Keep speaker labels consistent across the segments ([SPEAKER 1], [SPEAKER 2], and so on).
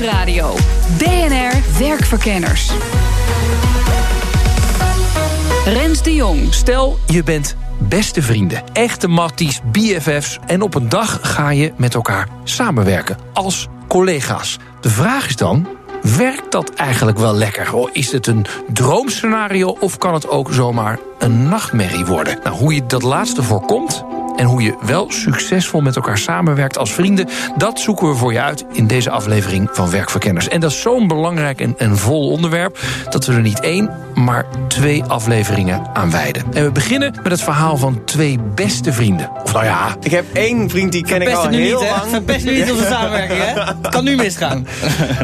[SPEAKER 1] Nieuwsradio. BNR Werkverkenners. Rens de Jong.
[SPEAKER 2] Stel, je bent beste vrienden, echte matties, BFF's... en op een dag ga je met elkaar samenwerken als collega's. De vraag is dan, werkt dat eigenlijk wel lekker? Is het een droomscenario of kan het ook zomaar een nachtmerrie worden? Nou, hoe je dat laatste voorkomt... En hoe je wel succesvol met elkaar samenwerkt als vrienden... dat zoeken we voor je uit in deze aflevering van Werkverkenners. En dat is zo'n belangrijk en, en vol onderwerp... dat we er niet één, maar twee afleveringen aan wijden. En we beginnen met het verhaal van twee beste vrienden. Of nou ja...
[SPEAKER 3] Ik heb één vriend die ken ik al heel
[SPEAKER 4] niet, hè?
[SPEAKER 3] lang.
[SPEAKER 4] Verpest nu niet onze samenwerking, hè? Het kan nu misgaan.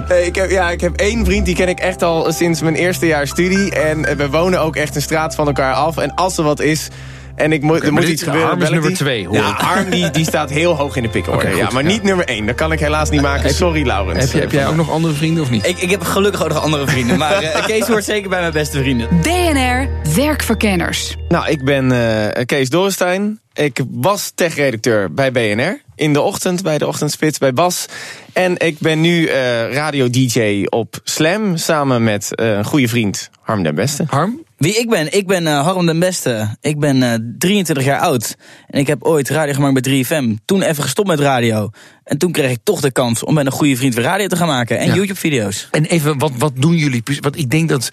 [SPEAKER 3] Eh, ik heb, ja, ik heb één vriend die ken ik echt al sinds mijn eerste jaar studie. En eh, we wonen ook echt een straat van elkaar af. En als er wat is... En ik moet, er moet
[SPEAKER 2] dit-
[SPEAKER 3] iets gebeuren.
[SPEAKER 2] Harm is nummer twee, hoor
[SPEAKER 3] Ja,
[SPEAKER 2] ik.
[SPEAKER 3] Arm die, die staat heel hoog in de
[SPEAKER 2] goed,
[SPEAKER 3] ja, maar
[SPEAKER 2] ja.
[SPEAKER 3] niet nummer één. Dat kan ik helaas niet maken. Sorry, Laurens.
[SPEAKER 2] Heb, je, heb jij ook nog andere vrienden of niet?
[SPEAKER 4] Ik, ik heb gelukkig ook nog andere vrienden. Maar eh, Kees hoort zeker bij mijn beste vrienden.
[SPEAKER 1] BNR Werkverkenners.
[SPEAKER 3] Nou, ik ben eh, Kees Dorrestein. Ik was tech-redacteur bij BNR. In de ochtend, bij de ochtendspits, bij Bas. En ik ben nu eh, radio-dj op Slam. Samen met eh, een goede vriend, Harm den Beste.
[SPEAKER 2] Harm?
[SPEAKER 4] Wie ik ben? Ik ben eh, Harm den Beste. Ik ben eh, 23 jaar oud. En ik heb ooit radio gemaakt bij 3FM. Toen even gestopt met radio. En toen kreeg ik toch de kans om met een goede vriend weer radio te gaan maken. En
[SPEAKER 2] Ja.
[SPEAKER 4] YouTube-video's.
[SPEAKER 2] En even, wat, wat doen jullie precies? Want ik denk dat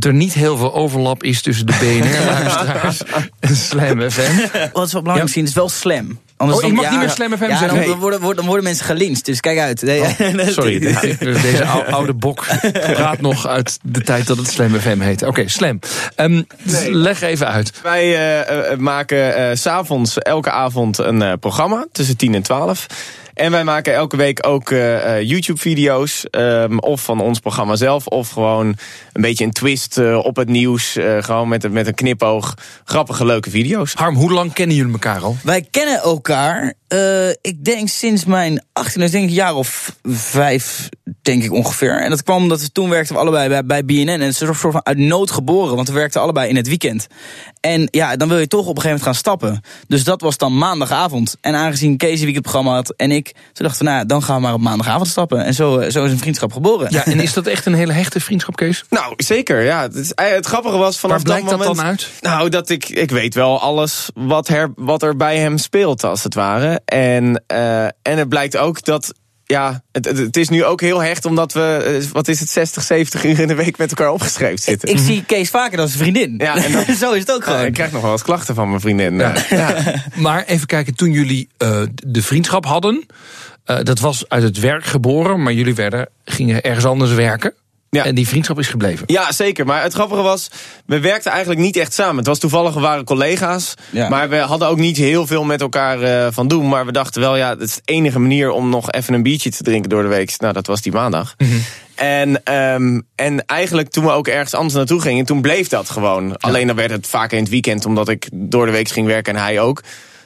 [SPEAKER 2] er niet heel veel overlap is tussen de BNR-luisteraars en Slam FM.
[SPEAKER 4] Wat is wel belangrijk misschien, is wel slam.
[SPEAKER 2] Oh, ik mag niet meer Slam FM
[SPEAKER 4] ja,
[SPEAKER 2] zeggen.
[SPEAKER 4] Dan, worden, worden, dan worden mensen gelinst, dus kijk uit. Nee,
[SPEAKER 2] Sorry, dus deze ou- oude bok praat nog uit de tijd dat het Slam FM heette. Oké, Slam. Ehm, Leg even uit.
[SPEAKER 3] Wij eh, eh, maken eh, s s'avonds elke avond een eh, programma tussen 10 en 12. En wij maken elke week ook eh, eh, YouTube-video's. ehm, of van ons programma zelf. Of gewoon een beetje een twist op het nieuws. eh, gewoon met, een- met een knipoog. Grappige, leuke video's.
[SPEAKER 2] Harm, hoe lang kennen jullie elkaar al?
[SPEAKER 4] Wij kennen elkaar, eh, ik denk sinds mijn 18, dus denk ik een jaar of vijf, denk ik ongeveer. En dat kwam omdat we toen werkten we allebei bij, bij BNN. En het is een soort van uit nood geboren, want we werkten allebei in het weekend. En ja, dan wil je toch op een gegeven moment gaan stappen. Dus dat was dan maandagavond. En aangezien Kees een weekendprogramma had en ik, toen dachten we, nou, dan gaan we maar op maandagavond stappen. En zo, eh, zo is een vriendschap geboren.
[SPEAKER 2] Ja, en is dat echt een hele hechte vriendschap, Kees?
[SPEAKER 3] Nou, zeker. Ja, het, is, eh, het grappige was vanaf
[SPEAKER 2] Waar blijkt dat
[SPEAKER 3] moment,
[SPEAKER 2] dan uit?
[SPEAKER 3] Nou, dat ik, ik weet wel alles wat, her, wat er bij hem speelt, als het ware. En, eh, en het blijkt ook dat. Ja, het, het, is nu ook heel hecht omdat we, eh, wat is het, 60, 70 uur in de week met elkaar opgeschreven zitten.
[SPEAKER 4] Ik zie Kees vaker dan zijn vriendin.
[SPEAKER 3] Ja, en dat-
[SPEAKER 4] zo is het ook
[SPEAKER 3] Ja,
[SPEAKER 4] gewoon.
[SPEAKER 3] ik krijg nog wel eens klachten van mijn vriendin. Ja.
[SPEAKER 2] Maar even kijken, toen jullie eh, de vriendschap hadden, eh, dat was uit het werk geboren, maar jullie werden, gingen ergens anders werken.
[SPEAKER 3] Ja.
[SPEAKER 2] En die vriendschap is gebleven.
[SPEAKER 3] Ja, zeker. Maar het grappige was, we werkten eigenlijk niet echt samen. Het was toevallig, we waren collega's.
[SPEAKER 4] Ja.
[SPEAKER 3] Maar we hadden ook niet heel veel met elkaar eh, van doen. Maar we dachten wel, ja, dat is de enige manier om nog even een biertje te drinken door de week. Nou, dat was die maandag. En, ehm, en eigenlijk toen we ook ergens anders naartoe gingen, toen bleef dat gewoon. Alleen dan werd het vaker in het weekend, omdat ik door de week ging werken en hij ook.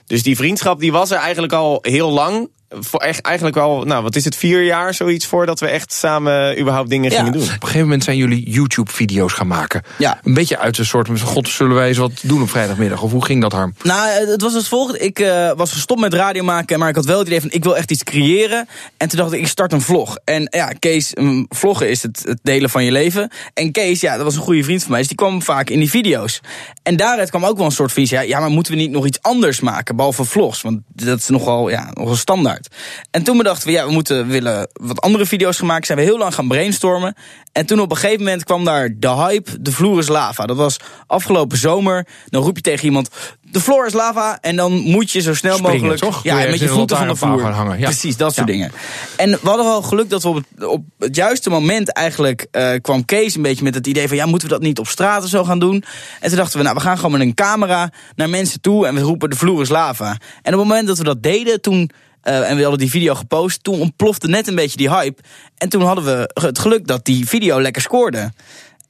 [SPEAKER 3] Dus die vriendschap die was er eigenlijk al heel lang. Voor echt, eigenlijk wel, nou wat is het, vier jaar zoiets voordat we echt samen überhaupt dingen
[SPEAKER 4] Ja.
[SPEAKER 3] gingen doen.
[SPEAKER 2] Op een gegeven moment zijn jullie YouTube-video's gaan maken.
[SPEAKER 4] Ja.
[SPEAKER 2] Een beetje uit een soort van, god, zullen wij eens wat doen op vrijdagmiddag? Of hoe ging dat, Harm?
[SPEAKER 4] Nou, eh, het was als volgt. Ik eh, was gestopt met radio maken, maar ik had wel het idee van ik wil echt iets creëren. En toen dacht ik, ik start een vlog. En ja, Kees, mm, vloggen is het, het delen van je leven. En Kees, ja, dat was een goede vriend van mij, dus die kwam vaak in die video's. En daaruit kwam ook wel een soort visie. Ja, ja, maar moeten we niet nog iets anders maken, behalve vlogs? Want dat is nogal, ja, nogal standaard. En toen bedachten we, ja, we moeten willen wat andere video's maken. Zijn we heel lang gaan brainstormen. En toen op een gegeven moment kwam daar de hype, de vloer is lava. Dat was afgelopen zomer. Dan roep je tegen iemand, de floor is lava. En dan moet je zo snel
[SPEAKER 2] Springen,
[SPEAKER 4] mogelijk...
[SPEAKER 2] toch?
[SPEAKER 4] Ja, met je voeten van de vloer.
[SPEAKER 2] gaan hangen, ja.
[SPEAKER 4] Precies, dat soort dingen. En we hadden wel geluk dat we op het, op het juiste moment eigenlijk... eh, kwam Kees een beetje met het idee van... ja, moeten we dat niet op straat of zo gaan doen? En toen dachten we, nou, we gaan gewoon met een camera naar mensen toe... en we roepen, de vloer is lava. En op het moment dat we dat deden, toen Eh, en we hadden die video gepost. Toen ontplofte net een beetje die hype. En toen hadden we het geluk dat die video lekker scoorde.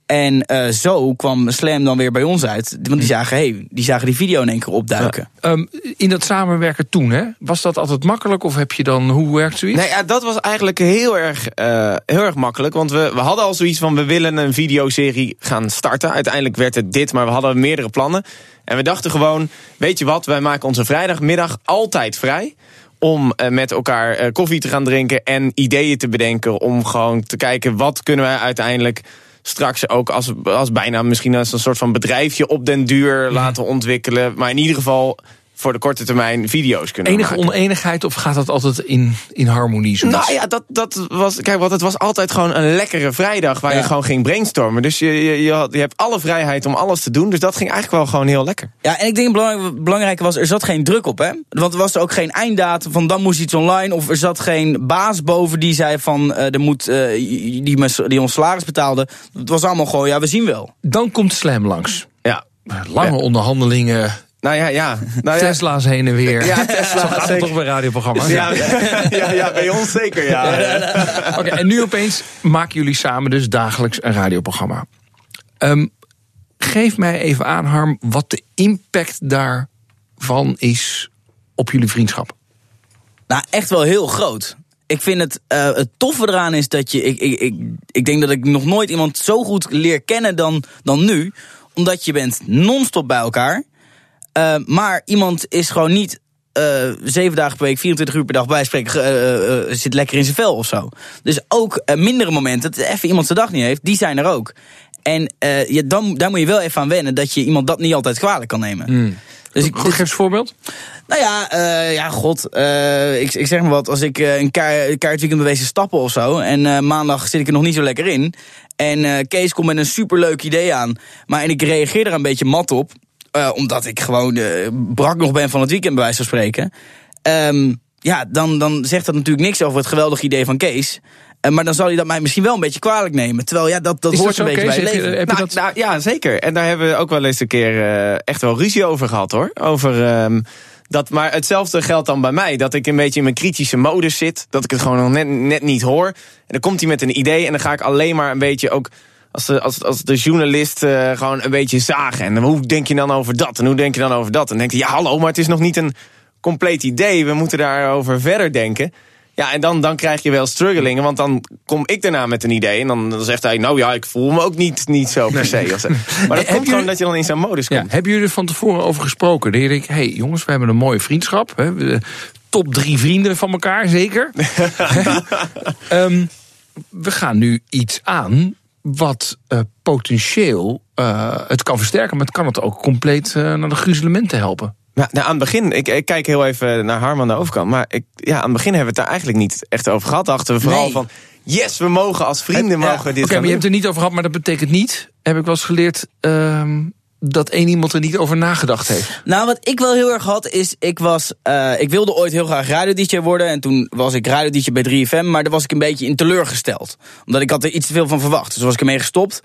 [SPEAKER 4] En eh, zo kwam Slam dan weer bij ons uit. Want die zagen, hey, die zagen die video in één keer opduiken.
[SPEAKER 2] Ehm, in dat samenwerken toen, hè, was dat altijd makkelijk? Of heb je dan, hoe werkt zoiets?
[SPEAKER 3] Nee, ja, dat was eigenlijk heel erg, eh, heel erg makkelijk. Want we, we hadden al zoiets van, we willen een videoserie gaan starten. Uiteindelijk werd het dit, maar we hadden meerdere plannen. En we dachten gewoon, weet je wat, wij maken onze vrijdagmiddag altijd vrij om eh, met elkaar eh, koffie te gaan drinken en ideeën te bedenken. Om gewoon te kijken wat kunnen wij uiteindelijk straks ook als, als bijna misschien als een soort van bedrijfje op den duur laten ontwikkelen. Maar in ieder geval voor de korte termijn video's kunnen
[SPEAKER 2] Enige
[SPEAKER 3] maken.
[SPEAKER 2] oneenigheid of gaat dat altijd in, in harmonie? zoiets?
[SPEAKER 3] Nou ja, dat, dat was. Kijk, want het was altijd gewoon een lekkere vrijdag waar je gewoon ging brainstormen. Dus je, je, je, had- je hebt alle vrijheid om alles te doen. Dus dat ging eigenlijk wel gewoon heel lekker.
[SPEAKER 4] Ja, en ik denk het belang- belangrijke was, er zat geen druk op, hè? Want er was er ook geen einddatum van dan moest iets online. Of er zat geen baas boven die zei van, eh er moet, eh, die, die ons salaris betaalde. Het was allemaal gewoon, ja, we zien wel.
[SPEAKER 2] Dan komt Slam langs.
[SPEAKER 3] Ja.
[SPEAKER 2] Lange onderhandelingen,
[SPEAKER 3] Nou ja, ja. Nou ja.
[SPEAKER 2] Tesla's heen en weer.
[SPEAKER 3] Ja, Tesla,
[SPEAKER 2] Zo gaat toch bij radioprogramma's?
[SPEAKER 3] Ja, ja, ja, bij ons zeker, ja.
[SPEAKER 2] Oké, en nu opeens maken jullie samen dus dagelijks een radioprogramma. Ehm, geef mij even aan, Harm, wat de impact daarvan is op jullie vriendschap.
[SPEAKER 4] Nou, echt wel heel groot. Ik vind het, eh, het toffe eraan is dat je. Ik, ik, ik, ik denk dat ik nog nooit iemand zo goed leer kennen dan, dan nu. Omdat je bent non-stop bij elkaar. Eh, maar iemand is gewoon niet eh, zeven dagen per week, 24 uur per dag bijspreken. eh, zit lekker in zijn vel of zo. Dus ook mindere momenten, dat even iemand zijn dag niet heeft, die zijn er ook. En ja, dan, daar moet je wel even aan wennen dat je iemand dat niet altijd kwalijk kan nemen. Dus ik,
[SPEAKER 2] Goed, geef eens een voorbeeld.
[SPEAKER 4] nou ja, ja, god. ik, ik zeg maar wat. Als ik een kaart, kaartweekend bewezen stappen of zo. En maandag zit ik er nog niet zo lekker in. En Kees komt met een superleuk idee aan. Maar en ik reageer er een beetje mat op. eh, omdat ik gewoon eh, brak nog ben van het weekend, bij wijze van spreken. Ehm, ja, dan, dan zegt dat natuurlijk niks over het geweldige idee van Kees. Eh, maar dan zal hij dat mij misschien wel een beetje kwalijk nemen. Terwijl ja, dat, dat
[SPEAKER 2] Is
[SPEAKER 4] hoort
[SPEAKER 2] dat
[SPEAKER 4] een beetje
[SPEAKER 2] Kees?
[SPEAKER 4] bij het
[SPEAKER 2] Heb je-
[SPEAKER 4] leven.
[SPEAKER 2] heb je
[SPEAKER 3] Nou,
[SPEAKER 2] dat-
[SPEAKER 3] nou, ja, zeker. En daar hebben we ook wel eens een keer echt wel ruzie over gehad hoor. Over. ehm, dat, maar hetzelfde geldt dan bij mij. Dat ik een beetje in mijn kritische modus zit. Dat ik het gewoon nog net, net niet hoor. En dan komt hij met een idee. En dan ga ik alleen maar een beetje ook. Als de, als, als de journalist eh, gewoon een beetje zagen. En hoe denk je dan over dat? En hoe denk je dan over dat? En dan denk je, ja, hallo, maar het is nog niet een compleet idee. We moeten daarover verder denken. Ja, en dan, dan krijg je wel struggelingen. Want dan kom ik daarna met een idee. En dan, dan zegt hij, nou ja, ik voel me ook niet, niet zo per se. Zo. Maar dat komt gewoon
[SPEAKER 2] jullie-
[SPEAKER 3] dat je dan in zo'n modus komt.
[SPEAKER 2] Ja, hebben jullie er van tevoren over gesproken? Dat je denkt, hey, jongens, we hebben een mooie vriendschap. Hè? We- Top drie vrienden van elkaar, zeker. Ehm, we gaan nu iets aan wat eh, potentieel eh, het kan versterken... maar het kan het ook compleet eh, naar de gruzelementen helpen.
[SPEAKER 3] Ja, nou, aan het begin, ik, ik kijk heel even naar Harm aan de overkant. Maar ik, ja, aan het begin hebben we het daar eigenlijk niet echt over gehad. Dachten we vooral
[SPEAKER 4] Nee.
[SPEAKER 3] van, yes, we mogen als vrienden mogen dit
[SPEAKER 2] Oké, maar je hebt er niet over gehad, maar dat betekent niet... heb ik wel eens geleerd... dat één iemand er niet over nagedacht heeft.
[SPEAKER 4] Nou, wat ik wel heel erg had, is ik was. eh, ik wilde ooit heel graag radio-dj worden. En toen was ik radio-dj bij 3FM. Maar daar was ik een beetje in teleurgesteld. Omdat ik had er iets te veel van verwacht. Dus was ik ermee gestopt.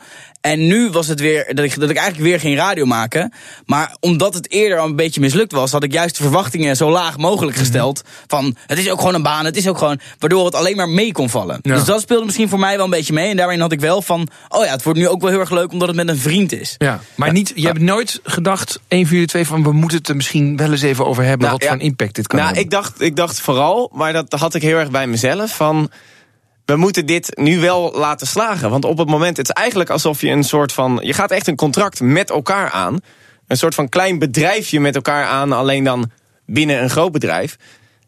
[SPEAKER 4] En nu was het weer dat ik, dat ik eigenlijk weer geen radio maken. Maar omdat het eerder al een beetje mislukt was, had ik juist de verwachtingen zo laag mogelijk gesteld. Van het is ook gewoon een baan, het is ook gewoon. Waardoor het alleen maar mee kon vallen.
[SPEAKER 2] Ja.
[SPEAKER 4] Dus dat speelde misschien voor mij wel een beetje mee. En daarin had ik wel van. Oh ja, het wordt nu ook wel heel erg leuk omdat het met een vriend is.
[SPEAKER 2] Ja, maar niet, je hebt nooit gedacht, 1 van jullie twee, van we moeten het er misschien wel eens even over hebben.
[SPEAKER 3] Nou,
[SPEAKER 2] wat
[SPEAKER 3] ja.
[SPEAKER 2] voor een impact dit kan
[SPEAKER 3] Nou,
[SPEAKER 2] hebben.
[SPEAKER 3] ik dacht, ik dacht vooral, maar dat had ik heel erg bij mezelf. Van, we moeten dit nu wel laten slagen. Want op het moment, het is eigenlijk alsof je een soort van. Je gaat echt een contract met elkaar aan. Een soort van klein bedrijfje met elkaar aan, alleen dan binnen een groot bedrijf.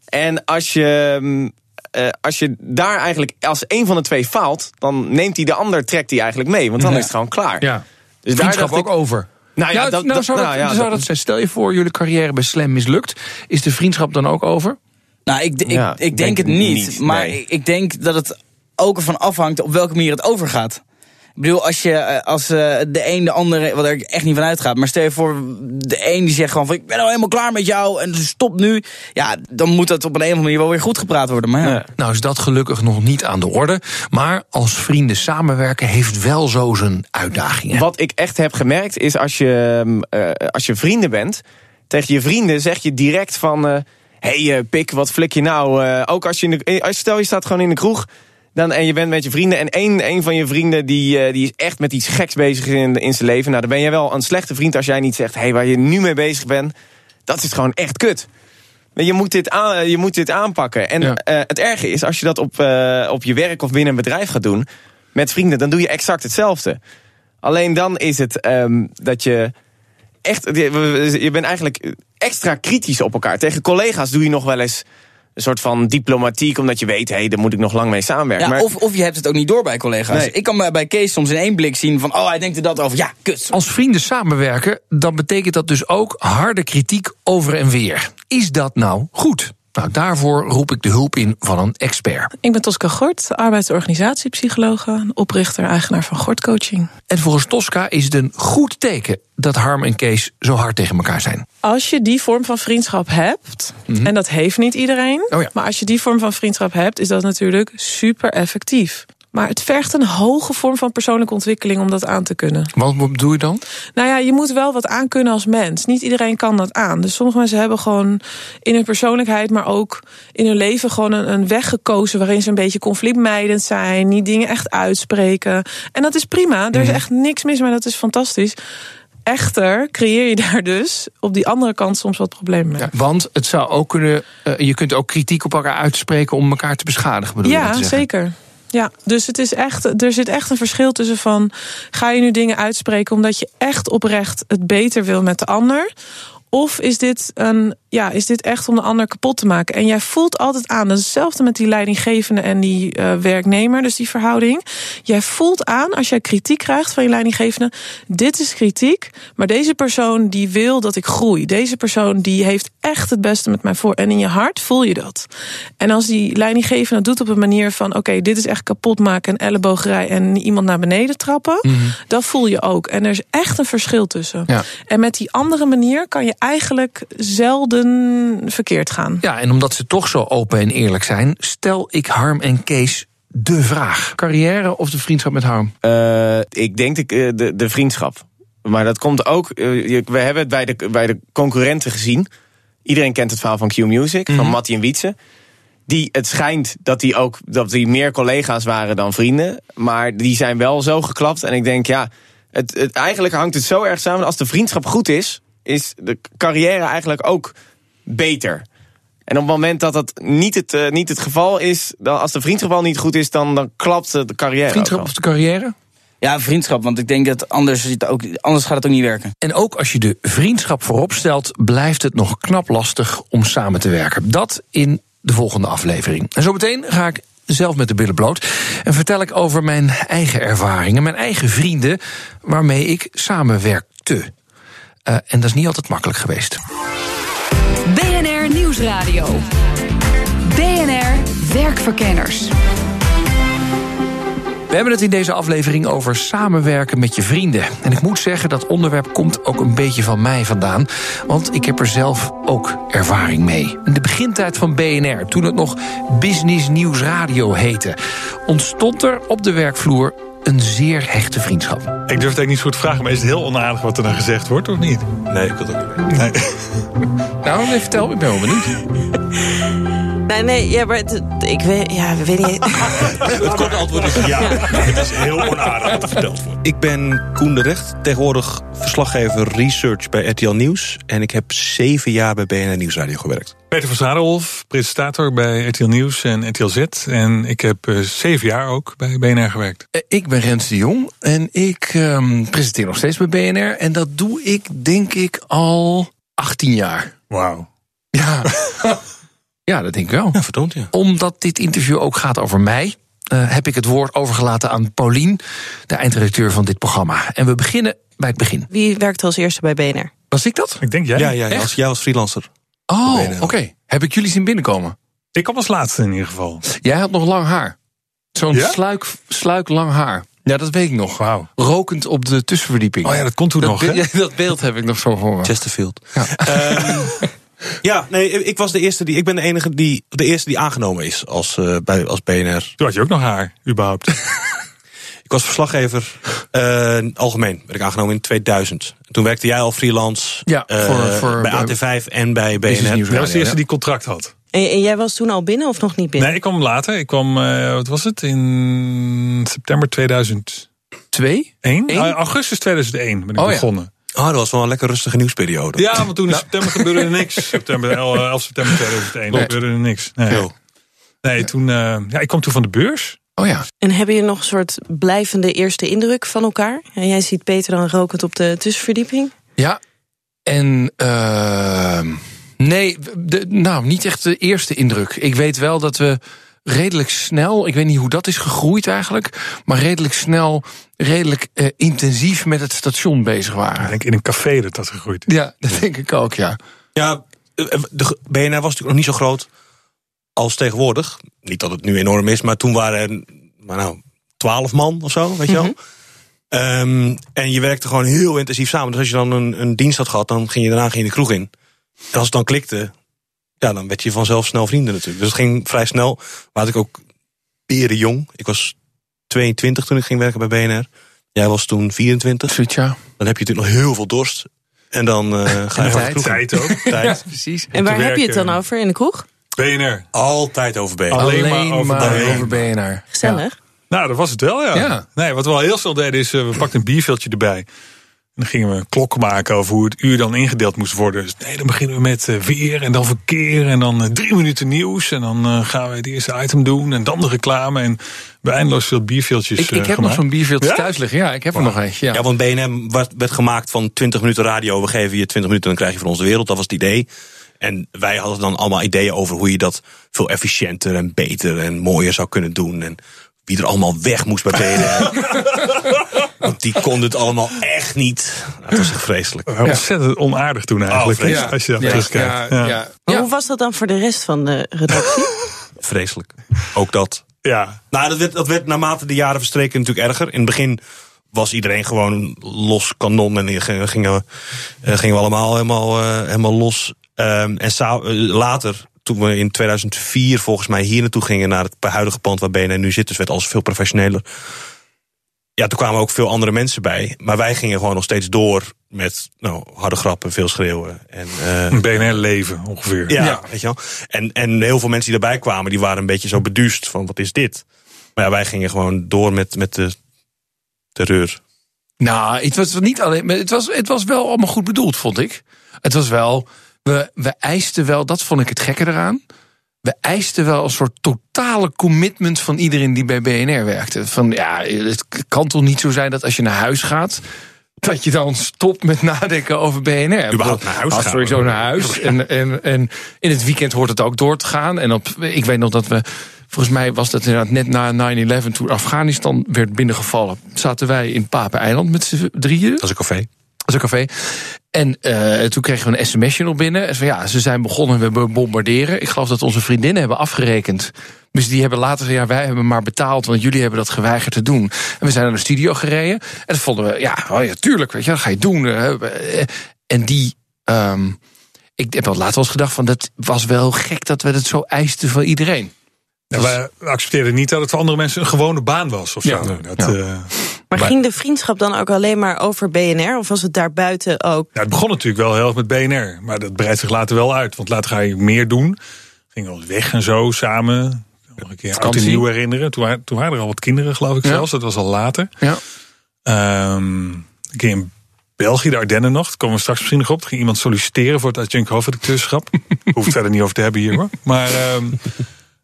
[SPEAKER 3] En als je. mm, eh, als je daar eigenlijk, als een van de twee faalt, dan neemt hij de ander, trekt hij eigenlijk mee. Want dan
[SPEAKER 4] Ja.
[SPEAKER 3] is het gewoon klaar.
[SPEAKER 2] ja.
[SPEAKER 3] Dus daar
[SPEAKER 2] ook
[SPEAKER 3] ik,
[SPEAKER 2] over.
[SPEAKER 3] Nou ja,
[SPEAKER 2] Ja,
[SPEAKER 3] dat,
[SPEAKER 2] nou,
[SPEAKER 3] dat-
[SPEAKER 2] zou, dat,
[SPEAKER 3] nou ja,
[SPEAKER 2] zou
[SPEAKER 3] dat-
[SPEAKER 2] dat zijn. Stel je voor, jullie carrière bij Slam mislukt. Is de vriendschap dan ook over?
[SPEAKER 4] Nou, ik, ik,
[SPEAKER 3] Ja,
[SPEAKER 4] ik
[SPEAKER 3] denk
[SPEAKER 4] denk het niet.
[SPEAKER 3] niet,
[SPEAKER 4] maar
[SPEAKER 3] nee.
[SPEAKER 4] ik denk dat het ook ervan afhangt op welke manier het overgaat. Ik bedoel, als, je, eh, als eh, de een de andere, wat er echt niet van uitgaat. Maar stel je voor, de een die zegt gewoon van ik ben al helemaal klaar met jou en stop nu. Ja, dan moet dat op een of andere manier wel weer goed gepraat worden. Maar ja.
[SPEAKER 3] Ja.
[SPEAKER 2] Nou is dat gelukkig nog niet aan de orde. Maar als vrienden samenwerken heeft wel zo zijn uitdagingen.
[SPEAKER 3] Wat ik echt heb gemerkt is als je, ehm, eh, als je vrienden bent, tegen je vrienden zeg je direct van. eh, hey, pik, wat flik je nou? Eh, ook als je, in de, als stel je staat gewoon in de kroeg... Dan, en je bent met je vrienden en één, één van je vrienden die, eh, die is echt met iets geks bezig in, in zijn leven. Nou, dan ben jij wel een slechte vriend als jij niet zegt... hey, waar je nu mee bezig bent, dat is gewoon echt kut. Je moet dit, aan, je moet dit aanpakken. En
[SPEAKER 2] Ja.
[SPEAKER 3] eh, het erge is, als je dat op, eh, op je werk of binnen een bedrijf gaat doen... met vrienden, dan doe je exact hetzelfde. Alleen dan is het ehm, dat je echt... Je bent eigenlijk extra kritisch op elkaar. Tegen collega's doe je nog wel eens een soort van diplomatiek... omdat je weet, hé, hey, daar moet ik nog lang mee samenwerken.
[SPEAKER 4] Ja,
[SPEAKER 3] maar,
[SPEAKER 4] of, of je hebt het ook niet door bij collega's.
[SPEAKER 3] Nee.
[SPEAKER 4] Ik kan bij- bij Kees soms in één blik zien van... oh, hij denkt er dat over. Ja, kut.
[SPEAKER 2] Als vrienden samenwerken, dan betekent dat dus ook harde kritiek over en weer. Is dat nou goed? Nou, daarvoor roep ik de hulp in van een expert.
[SPEAKER 5] Ik ben Tosca Gort, arbeidsorganisatiepsychologe, oprichter, eigenaar van Gort Coaching.
[SPEAKER 2] En volgens Tosca is het een goed teken dat Harm en Kees zo hard tegen elkaar zijn.
[SPEAKER 5] Als je die vorm van vriendschap hebt, en dat heeft niet iedereen,
[SPEAKER 2] Oh ja.
[SPEAKER 5] maar als je die vorm van vriendschap hebt, is dat natuurlijk super effectief. Maar het vergt een hoge vorm van persoonlijke ontwikkeling om dat aan te kunnen.
[SPEAKER 2] Wat bedoel je dan?
[SPEAKER 5] Nou ja, je moet wel wat aankunnen als mens. Niet iedereen kan dat aan. Dus sommige mensen hebben gewoon in hun persoonlijkheid, maar ook in hun leven gewoon een, een weg gekozen waarin ze een beetje conflictmijdend zijn, niet dingen echt uitspreken. En dat is prima. Er is echt niks mis mee. Dat is fantastisch. Echter creëer je daar dus op die andere kant soms wat problemen mee.
[SPEAKER 2] Ja, want het zou ook kunnen. eh, je kunt ook kritiek op elkaar uitspreken om elkaar te beschadigen. Bedoel
[SPEAKER 5] Ja, zeker. Ja, dus het is echt, er zit echt een verschil tussen van... ga je nu dingen uitspreken omdat je echt oprecht het beter wil met de ander... Of is dit, een, ja, is dit echt om de ander kapot te maken? En jij voelt altijd aan, dat is hetzelfde met die leidinggevende en die eh, werknemer, dus die verhouding. Jij voelt aan als jij kritiek krijgt van je leidinggevende, dit is kritiek, maar deze persoon die wil dat ik groei. Deze persoon die heeft echt het beste met mij voor. En in je hart voel je dat. En als die leidinggevende doet op een manier van, oké, dit is echt kapot maken en ellebogerij en iemand naar beneden trappen, dat voel je ook. En er is echt een verschil tussen.
[SPEAKER 2] Ja.
[SPEAKER 5] En met die andere manier kan je eigenlijk zelden verkeerd gaan.
[SPEAKER 2] Ja, en omdat ze toch zo open en eerlijk zijn, stel ik Harm en Kees de vraag: carrière of de vriendschap met Harm?
[SPEAKER 3] Eh, ik denk de, eh, de, de vriendschap. Maar dat komt ook. eh, we hebben het bij de, bij de concurrenten gezien. Iedereen kent het verhaal van Q Music, van Mattie en Wietse. Die, het schijnt dat die ook dat die meer collega's waren dan vrienden. Maar die zijn wel zo geklapt. En ik denk, ja, het, het, eigenlijk hangt het zo erg samen. Als de vriendschap goed is, is de carrière eigenlijk ook beter. En op het moment dat dat niet het, eh, niet het geval is, dan, als de vriendschap al niet goed is, dan, dan klapt de carrière.
[SPEAKER 2] Vriendschap of de carrière?
[SPEAKER 4] Ja, vriendschap, want ik denk dat anders, zit het ook, anders gaat het ook niet werken.
[SPEAKER 2] En ook als je de vriendschap voorop stelt, blijft het nog knap lastig om samen te werken. Dat in de volgende aflevering. En zometeen ga ik zelf met de billen bloot en vertel ik over mijn eigen ervaringen, mijn eigen vrienden waarmee ik samenwerkte. Eh, en dat is niet altijd makkelijk geweest.
[SPEAKER 1] BNR Nieuwsradio. BNR Werkverkenners.
[SPEAKER 2] We hebben het in deze aflevering over samenwerken met je vrienden. En ik moet zeggen, dat onderwerp komt ook een beetje van mij vandaan. Want ik heb er zelf ook ervaring mee. In de begintijd van BNR, toen het nog Business Nieuws Radio heette... ontstond er op de werkvloer een zeer hechte vriendschap.
[SPEAKER 6] Ik durf het eigenlijk niet zo goed te vragen, maar is het heel onaardig wat er dan gezegd wordt, of niet?
[SPEAKER 7] Nee, ik wil het ook niet weten.
[SPEAKER 6] Nee.
[SPEAKER 2] Nou, nee, vertel, ik ben wel benieuwd.
[SPEAKER 8] Nee, nee, ja, maar het- ik weet, ja, we weten niet.
[SPEAKER 7] Het korte antwoord is ja.
[SPEAKER 6] Het is heel onaardig wat er verteld wordt.
[SPEAKER 7] Ik ben Koen de Recht, tegenwoordig verslaggever research bij RTL Nieuws. En ik heb zeven jaar bij BNR Nieuwsradio gewerkt.
[SPEAKER 6] Peter van Zadelhof, presentator bij RTL Nieuws en RTL Z. En ik heb eh, zeven jaar ook bij BNR gewerkt.
[SPEAKER 2] Eh, Ik ben Rens de Jong en ik ehm, presenteer nog steeds bij BNR. En dat doe ik, denk ik, al 18 jaar.
[SPEAKER 6] Wauw.
[SPEAKER 2] Ja, ja dat denk ik wel.
[SPEAKER 7] Ja, verdomd ja.
[SPEAKER 2] Omdat dit interview ook gaat over mij, eh, heb ik het woord overgelaten aan Paulien, de eindredacteur van dit programma. En we beginnen bij het begin.
[SPEAKER 8] Wie werkt als eerste bij BNR?
[SPEAKER 2] Was ik dat?
[SPEAKER 6] Ik denk jij.
[SPEAKER 7] Ja, ja,
[SPEAKER 2] Echt?
[SPEAKER 7] als, jij als freelancer.
[SPEAKER 2] Oh, oké. Heb ik jullie zien binnenkomen?
[SPEAKER 6] Ik kwam als laatste in ieder geval.
[SPEAKER 2] Jij had nog lang haar. Zo'n
[SPEAKER 6] Ja?
[SPEAKER 2] sluik, sluik lang haar. Ja, dat weet ik nog.
[SPEAKER 6] Wauw.
[SPEAKER 2] Rokend op de tussenverdieping.
[SPEAKER 6] Oh ja, dat komt toen
[SPEAKER 2] dat,
[SPEAKER 6] nog,
[SPEAKER 2] be-
[SPEAKER 6] hè?
[SPEAKER 2] ja, dat beeld heb ik nog zo voor me.
[SPEAKER 7] Chesterfield.
[SPEAKER 2] Ja.
[SPEAKER 7] Ehm, ja, nee, ik was de eerste die. Ik ben de enige die. De eerste die aangenomen is als, eh, bij, als BNR.
[SPEAKER 6] Toen had je ook nog haar, überhaupt.
[SPEAKER 7] Ik was verslaggever uh, algemeen, werd ik aangenomen in 2000. En toen werkte jij al freelance
[SPEAKER 2] ja,
[SPEAKER 7] uh,
[SPEAKER 2] voor, voor,
[SPEAKER 7] bij AT5 en bij BNR.
[SPEAKER 6] Dat was de eerste die contract had.
[SPEAKER 8] En, en, jij was toen al binnen of nog niet binnen?
[SPEAKER 6] Nee, ik kwam later. Ik kwam, uh, wat was het, in september 2002? 1? augustus 2001 ben ik
[SPEAKER 2] oh,
[SPEAKER 6] begonnen.
[SPEAKER 7] Ja. Oh, dat was wel een lekker rustige nieuwsperiode.
[SPEAKER 6] Ja, want toen in september gebeurde er niks. September, 11 september 2001 nee. gebeurde er niks. Nee, nee toen, uh, ja, ik kwam toen van de beurs.
[SPEAKER 2] Oh ja.
[SPEAKER 8] En hebben je nog een soort blijvende eerste indruk van elkaar? En jij ziet Peter dan rokend op de tussenverdieping.
[SPEAKER 2] Ja, en uh, nee, de, nou, niet echt de eerste indruk. Ik weet wel dat we redelijk snel, ik weet niet hoe dat is gegroeid eigenlijk, maar redelijk snel, redelijk uh, intensief met het station bezig waren.
[SPEAKER 6] Ik denk in een café dat dat gegroeid
[SPEAKER 2] is. Ja, dat denk ik ook, ja.
[SPEAKER 7] Ja, de BNR was natuurlijk nog niet zo groot als tegenwoordig. Niet dat het nu enorm is, maar toen waren er maar nou, twaalf man of zo, weet je wel. Mm -hmm. um, en je werkte gewoon heel intensief samen. Dus als je dan een, een dienst had gehad, dan ging je daarna ging je de kroeg in. En als het dan klikte, ja, dan werd je vanzelf snel vrienden natuurlijk. Dus het ging vrij snel. Maar had ik ook peren jong. Ik was 22 toen ik ging werken bij BNR. Jij was toen 24.
[SPEAKER 2] Zoiets, ja.
[SPEAKER 7] Dan heb je natuurlijk nog heel veel dorst. En dan uh, ga je
[SPEAKER 6] tijd. tijd ook.
[SPEAKER 7] tijd.
[SPEAKER 2] Ja, precies.
[SPEAKER 8] En waar heb je het dan over in de kroeg?
[SPEAKER 6] BNR.
[SPEAKER 7] Altijd over BNR.
[SPEAKER 2] Alleen, Alleen maar, over, maar BNR. over, BNR.
[SPEAKER 8] Gezellig.
[SPEAKER 6] Ja. Nou, dat was het wel, ja.
[SPEAKER 2] ja.
[SPEAKER 6] Nee, wat we al heel snel deden is, uh, we pakten een bierveeltje erbij. En dan gingen we klokken maken over hoe het uur dan ingedeeld moest worden. Dus nee, dan beginnen we met uh, weer en dan verkeer en dan uh, drie minuten nieuws. En dan gaan we het eerste item doen en dan de reclame. En we eindeloos veel bierveeltjes
[SPEAKER 2] Ik, ik heb
[SPEAKER 6] gemaakt.
[SPEAKER 2] nog zo'n bierveeltje ja? thuis liggen. Ja, ik heb wow. er nog eentje. Ja.
[SPEAKER 7] ja, want BNM werd, werd gemaakt van 20 minuten radio. We geven je 20 minuten en dan krijg je van ons de wereld. Dat was het idee. En wij hadden dan allemaal ideeën over hoe je dat veel efficiënter en beter en mooier zou kunnen doen. En wie er allemaal weg moest bij BNR. Want die kon het allemaal echt niet. Dat was echt vreselijk.
[SPEAKER 6] Ja. Ontzettend onaardig toen eigenlijk.
[SPEAKER 7] Oh,
[SPEAKER 6] ja. Als je dat
[SPEAKER 2] ja,
[SPEAKER 6] terugkijkt.
[SPEAKER 2] Ja, ja.
[SPEAKER 8] Maar hoe was dat dan voor de rest van de redactie?
[SPEAKER 7] vreselijk. Ook dat.
[SPEAKER 6] Ja.
[SPEAKER 7] Nou, dat werd, dat werd naarmate de jaren verstreken natuurlijk erger. In het begin was iedereen gewoon los kanon. En gingen, gingen, gingen we allemaal helemaal, uh, helemaal los. Um, en later, toen we in 2004 volgens mij hier naartoe gingen... naar het huidige pand waar BNN nu zit, dus werd alles veel professioneler. Ja, toen kwamen ook veel andere mensen bij. Maar wij gingen gewoon nog steeds door met nou, harde grappen, veel schreeuwen. En, uh,
[SPEAKER 6] BNR leven ongeveer.
[SPEAKER 7] Ja, ja, weet je wel. En, en heel veel mensen die daarbij kwamen, die waren een beetje zo beduust van wat is dit? Maar ja, wij gingen gewoon door met, met de terreur.
[SPEAKER 2] Nou, het was niet alleen, maar het was, het was wel allemaal goed bedoeld, vond ik. Het was wel, we, we eisten wel, dat vond ik het gekke eraan. We eisten wel een soort totale commitment van iedereen die bij BNR werkte. Van ja, het kan toch niet zo zijn dat als je naar huis gaat. Dat je dan stopt met nadenken over BNR.
[SPEAKER 7] Überhaupt naar huis
[SPEAKER 2] Als
[SPEAKER 7] gaan.
[SPEAKER 2] sowieso naar huis. En, en, en in het weekend hoort het ook door te gaan. En op, ik weet nog dat we. Volgens mij was dat inderdaad net na 9-11, toen Afghanistan werd binnengevallen. Zaten wij in Papen-eiland met z'n drieën.
[SPEAKER 7] Dat is een café.
[SPEAKER 2] Dat is een café. En uh, toen kregen we een sms'je nog binnen. En van ja, ze zijn begonnen, we bombarderen. Ik geloof dat onze vriendinnen hebben afgerekend. Dus die hebben later gezegd, ja, wij hebben maar betaald, want jullie hebben dat geweigerd te doen. En we zijn naar de studio gereden. En dat vonden we, ja, oh ja tuurlijk, weet je, dat ga je doen. En die, um, ik heb wel later wel eens gedacht van, dat was wel gek dat we het zo eisten van iedereen.
[SPEAKER 6] Ja, wij accepteerden niet dat het voor andere mensen een gewone baan was. Of zo.
[SPEAKER 2] Ja.
[SPEAKER 6] Dat,
[SPEAKER 2] Ja.
[SPEAKER 6] uh,
[SPEAKER 8] Maar ging de vriendschap dan ook alleen maar over BNR? Of was het daarbuiten ook?
[SPEAKER 6] ja, het begon natuurlijk wel heel erg met BNR. Maar dat breidt zich later wel uit. Want later ga je meer doen. Gingen we weg en zo samen. Nog een keer oud en nieuw herinneren. Toen waren, toen waren er al wat kinderen, geloof ik
[SPEAKER 2] Ja.
[SPEAKER 6] zelfs. Dat was al later.
[SPEAKER 2] Ja.
[SPEAKER 6] Ehm, een keer in België, de Ardennen nog. Daar komen we straks misschien nog op. Toen ging iemand solliciteren voor het adjunct hoofdredacteurschap. Hoef het verder niet over te hebben hier hoor. Maar, ehm,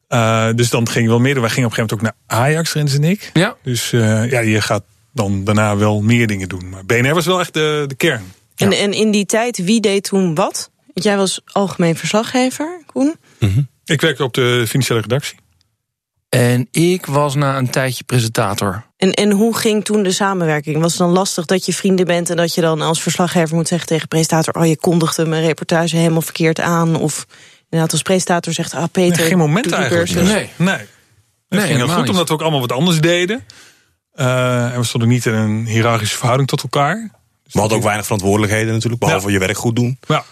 [SPEAKER 6] eh, dus dan ging je wel meer doen. Wij gingen op een gegeven moment ook naar Ajax, Rens en ik.
[SPEAKER 2] Ja.
[SPEAKER 6] Dus eh, ja, je gaat dan daarna wel meer dingen doen. Maar BNR was wel echt de, de kern.
[SPEAKER 8] En, en in die tijd, wie deed toen wat? Want jij was algemeen verslaggever, Koen.
[SPEAKER 6] Ik werkte op de financiële redactie.
[SPEAKER 2] En ik was na een tijdje presentator.
[SPEAKER 8] En, en hoe ging toen de samenwerking? Was het dan lastig dat je vrienden bent en dat je dan als verslaggever moet zeggen tegen presentator: Oh, je kondigde mijn reportage helemaal verkeerd aan? Of inderdaad, als presentator zegt: Ah, Peter.
[SPEAKER 6] Nee, geen moment eigenlijk.
[SPEAKER 8] cursus.
[SPEAKER 6] Nee. nee. Het
[SPEAKER 2] Nee,
[SPEAKER 6] ging heel goed,
[SPEAKER 2] niet.
[SPEAKER 6] omdat we ook allemaal wat anders deden. Eh, en we stonden niet in een hiërarchische verhouding tot elkaar.
[SPEAKER 7] We hadden ook weinig verantwoordelijkheden natuurlijk, behalve
[SPEAKER 6] Ja.
[SPEAKER 7] je werk goed doen.
[SPEAKER 6] Ja.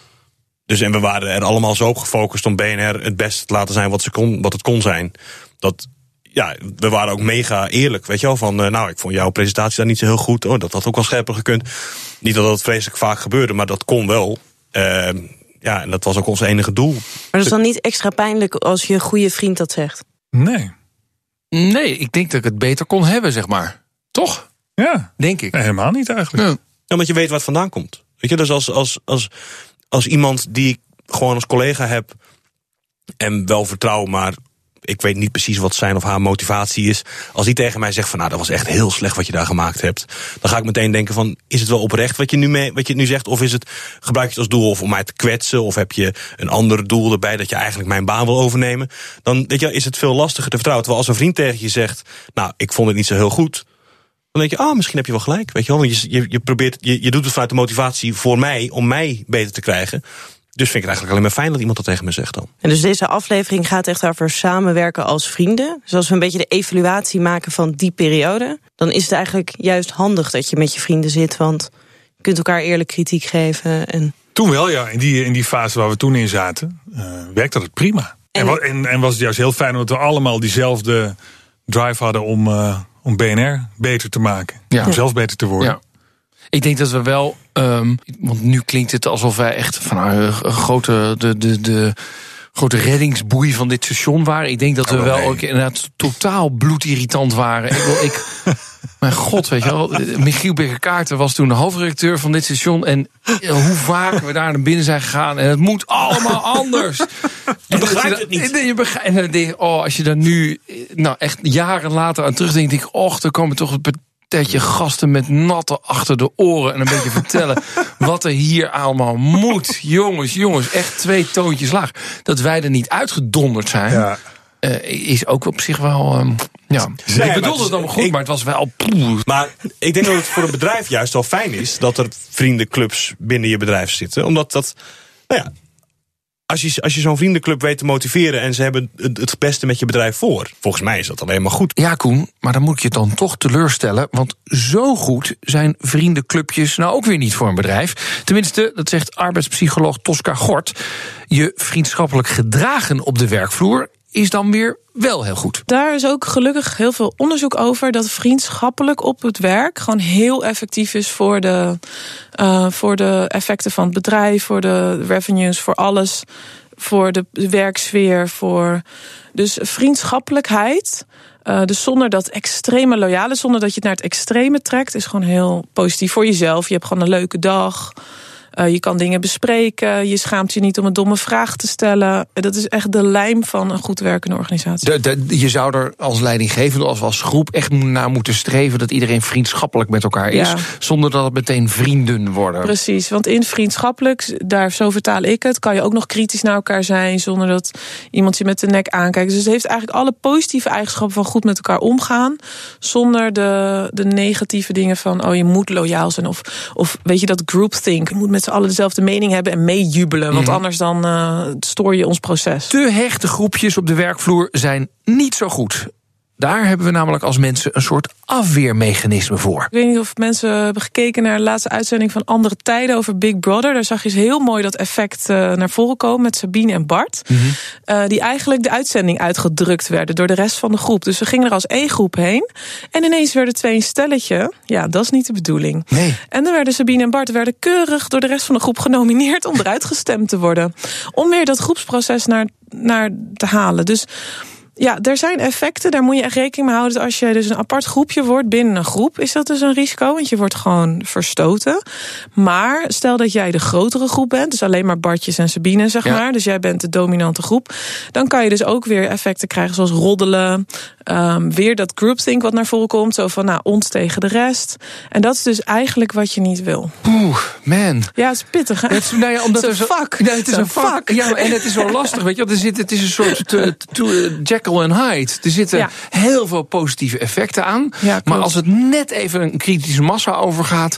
[SPEAKER 7] Dus en we waren er allemaal zo op gefocust om BNR het beste te laten zijn wat, ze kon, wat het kon zijn. Dat ja, we waren ook mega eerlijk, weet je wel. Van, eh, nou, ik vond jouw presentatie daar niet zo heel goed. Oh, dat had ook wel scherper gekund. Niet dat dat vreselijk vaak gebeurde, maar dat kon wel. Ehm, ja, en dat was ook ons enige doel.
[SPEAKER 8] Maar dat is dan niet extra pijnlijk als je goede vriend dat zegt?
[SPEAKER 6] Nee.
[SPEAKER 2] Nee, ik denk dat ik het beter kon hebben, zeg maar. Toch?
[SPEAKER 6] Ja.
[SPEAKER 2] Denk ik.
[SPEAKER 6] Nee, helemaal niet eigenlijk.
[SPEAKER 7] Ja, omdat je weet waar het vandaan komt. Weet je, dus als, als, als, als iemand die ik gewoon als collega heb en wel vertrouw, maar ik weet niet precies wat zijn of haar motivatie is. Als die tegen mij zegt van nou, dat was echt heel slecht wat je daar gemaakt hebt. Dan ga ik meteen denken van, is het wel oprecht wat je nu, mee, wat je nu zegt? Of is het, gebruik je het als doel of om mij te kwetsen? Of heb je een ander doel erbij dat je eigenlijk mijn baan wil overnemen? Dan weet je, is het veel lastiger te vertrouwen. Terwijl als een vriend tegen je zegt, nou, ik vond het niet zo heel goed. Dan denk je, ah, misschien heb je wel gelijk. Weet je wel, want je, je, je probeert, je, je doet het vanuit de motivatie voor mij, om mij beter te krijgen. Dus vind ik het eigenlijk alleen maar fijn dat iemand dat tegen me zegt dan.
[SPEAKER 8] En dus deze aflevering gaat echt over samenwerken als vrienden. Dus als we een beetje de evaluatie maken van die periode, dan is het eigenlijk juist handig dat je met je vrienden zit, want je kunt elkaar eerlijk kritiek geven. En...
[SPEAKER 6] Toen wel, ja. In die, in die fase waar we toen in zaten, uh, werkte dat prima. En, en, en, en was het juist heel fijn omdat we allemaal diezelfde drive hadden om, uh, om BNR beter te maken.
[SPEAKER 2] Ja.
[SPEAKER 6] Om zelf beter te worden.
[SPEAKER 2] Ja. Ik denk dat we wel, um, want nu klinkt het alsof wij echt van een grote, de, de, de grote reddingsboei van dit station waren. Ik denk dat we
[SPEAKER 6] Oh,
[SPEAKER 2] wel
[SPEAKER 6] nee.
[SPEAKER 2] ook inderdaad totaal bloedirritant waren. Ik, wil, ik, mijn god, weet je wel. Michiel Bekker-Kaarten was toen de hoofdredacteur van dit station. En hoe vaak we daar naar binnen zijn gegaan. En het moet allemaal anders.
[SPEAKER 7] Je begrijpt het niet.
[SPEAKER 2] En, je begrijpt, en dan denk oh, als je daar nu, nou echt jaren later aan terugdenkt, denk ik, och, er komen toch een partijtje gasten met natte achter de oren en een beetje vertellen wat er hier allemaal moet. Jongens, jongens, echt twee toontjes laag. Dat wij er niet uitgedonderd zijn,
[SPEAKER 6] Ja.
[SPEAKER 2] eh, is ook op zich wel. ehm, ja. Ik
[SPEAKER 7] het
[SPEAKER 2] bedoelde
[SPEAKER 7] is-
[SPEAKER 2] het allemaal goed,
[SPEAKER 7] ik-
[SPEAKER 2] maar het was wel.
[SPEAKER 7] Maar ik denk dat het voor een bedrijf juist wel fijn is dat er vriendenclubs binnen je bedrijf zitten. Omdat dat, nou ja, als je, als je zo'n vriendenclub weet te motiveren en ze hebben het, het beste met je bedrijf voor, volgens mij is dat alleen maar goed.
[SPEAKER 2] Ja, Koen, maar dan moet ik je dan toch teleurstellen. Want zo goed zijn vriendenclubjes nou ook weer niet voor een bedrijf. Tenminste, dat zegt arbeidspsycholoog Tosca Gort. Je vriendschappelijk gedragen op de werkvloer is dan weer wel heel goed.
[SPEAKER 5] Daar is ook gelukkig heel veel onderzoek over dat vriendschappelijk op het werk gewoon heel effectief is voor de, uh, voor de effecten van het bedrijf, voor de revenues, voor alles, voor de werksfeer, voor dus vriendschappelijkheid. Uh, dus zonder dat extreme loyale, zonder dat je het naar het extreme trekt, is gewoon heel positief voor jezelf. Je hebt gewoon een leuke dag. Uh, je kan dingen bespreken. Je schaamt je niet om een domme vraag te stellen. Dat is echt de lijm van een goed werkende organisatie.
[SPEAKER 2] De, de, je zou er als leidinggevende of als groep echt naar moeten streven dat iedereen vriendschappelijk met elkaar is.
[SPEAKER 5] Ja.
[SPEAKER 2] Zonder dat het meteen vrienden worden.
[SPEAKER 5] Precies, want in vriendschappelijk, daar zo vertaal ik het, kan je ook nog kritisch naar elkaar zijn zonder dat iemand je met de nek aankijkt. Dus het heeft eigenlijk alle positieve eigenschappen van goed met elkaar omgaan. Zonder de, de negatieve dingen van, oh je moet loyaal zijn. Of, of weet je dat groupthink, je moet met z'n allen dezelfde mening hebben en meejubelen. Want
[SPEAKER 2] Mhm.
[SPEAKER 5] anders dan uh, stoor je ons proces.
[SPEAKER 2] Te hechte groepjes op de werkvloer zijn niet zo goed. Daar hebben we namelijk als mensen een soort afweermechanisme voor.
[SPEAKER 5] Ik weet niet of mensen hebben gekeken naar de laatste uitzending van Andere Tijden over Big Brother. Daar zag je heel mooi dat effect uh, naar voren komen met Sabine en Bart.
[SPEAKER 2] Mhm.
[SPEAKER 5] Mm -hmm. uh, die eigenlijk de uitzending uitgedrukt werden door de rest van de groep. Dus we gingen er als één groep heen. En ineens werden twee een stelletje. Ja, dat is niet de bedoeling.
[SPEAKER 2] Nee.
[SPEAKER 5] En dan werden Sabine en Bart werden keurig door de rest van de groep genomineerd om eruit gestemd te worden. Om weer dat groepsproces naar, naar te halen. Dus ja, er zijn effecten, daar moet je echt rekening mee houden. Als je dus een apart groepje wordt binnen een groep, is dat dus een risico, want je wordt gewoon verstoten. Maar stel dat jij de grotere groep bent, dus alleen maar Bartjes en Sabine, zeg ja. maar. Dus jij bent de dominante groep. Dan kan je dus ook weer effecten krijgen, zoals roddelen. Um, weer dat groupthink wat naar voren komt. Zo van, nou, ons tegen de rest. En dat is dus eigenlijk wat je niet wil.
[SPEAKER 2] Oeh, man.
[SPEAKER 5] Ja, het is pittig, hè?
[SPEAKER 2] Het is, nou ja, omdat
[SPEAKER 5] het is een vak.
[SPEAKER 2] Ja, het is een vak. Ja, en het is zo lastig, weet je. Er zit, het is een soort te, te, Jekyll en Hyde. Er zitten ja. heel veel positieve effecten aan.
[SPEAKER 5] Ja,
[SPEAKER 2] maar als het net even een kritische massa overgaat...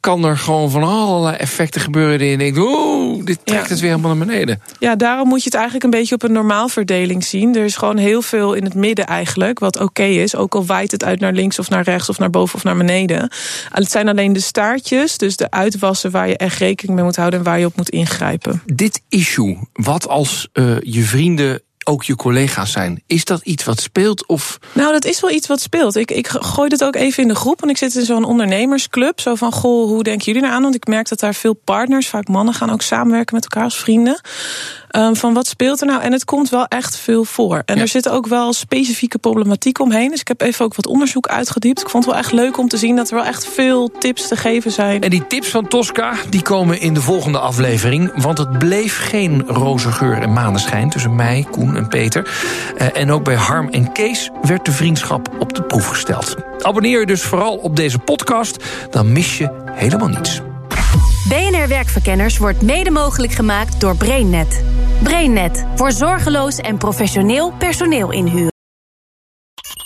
[SPEAKER 2] kan er gewoon van allerlei effecten gebeuren... die je denkt, oeh, dit trekt ja. het weer helemaal naar beneden.
[SPEAKER 5] Ja, daarom moet je het eigenlijk een beetje op een normaalverdeling zien. Er is gewoon heel veel in het midden eigenlijk, wat oké okay is. Ook al waait het uit naar links of naar rechts of naar boven of naar beneden. Het zijn alleen de staartjes, dus de uitwassen... waar je echt rekening mee moet houden en waar je op moet ingrijpen.
[SPEAKER 2] Dit issue, wat als uh, je vrienden ook je collega's zijn. Is dat iets wat speelt? Of...
[SPEAKER 5] Nou, dat is wel iets wat speelt. Ik, ik gooi dit ook even in de groep. Want ik zit in zo'n ondernemersclub. Zo van, goh, hoe denken jullie eraan? Want ik merk dat daar veel partners, vaak mannen, gaan ook samenwerken met elkaar als vrienden. Um, van wat speelt er nou? En het komt wel echt veel voor. En er zit ook wel specifieke problematiek omheen. Dus ik heb even ook wat onderzoek uitgediept. Ik vond het wel echt leuk om te zien dat er wel echt veel tips te geven zijn.
[SPEAKER 2] En die tips van Tosca, die komen in de volgende aflevering. Want het bleef geen roze geur en maneschijn tussen mij, Koen en Peter. Uh, en ook bij Harm en Kees werd de vriendschap op de proef gesteld. Abonneer je dus vooral op deze podcast, dan mis je helemaal niets.
[SPEAKER 9] BNR Werkverkenners wordt mede mogelijk gemaakt door BrainNet. BrainNet voor zorgeloos en professioneel personeel inhuren.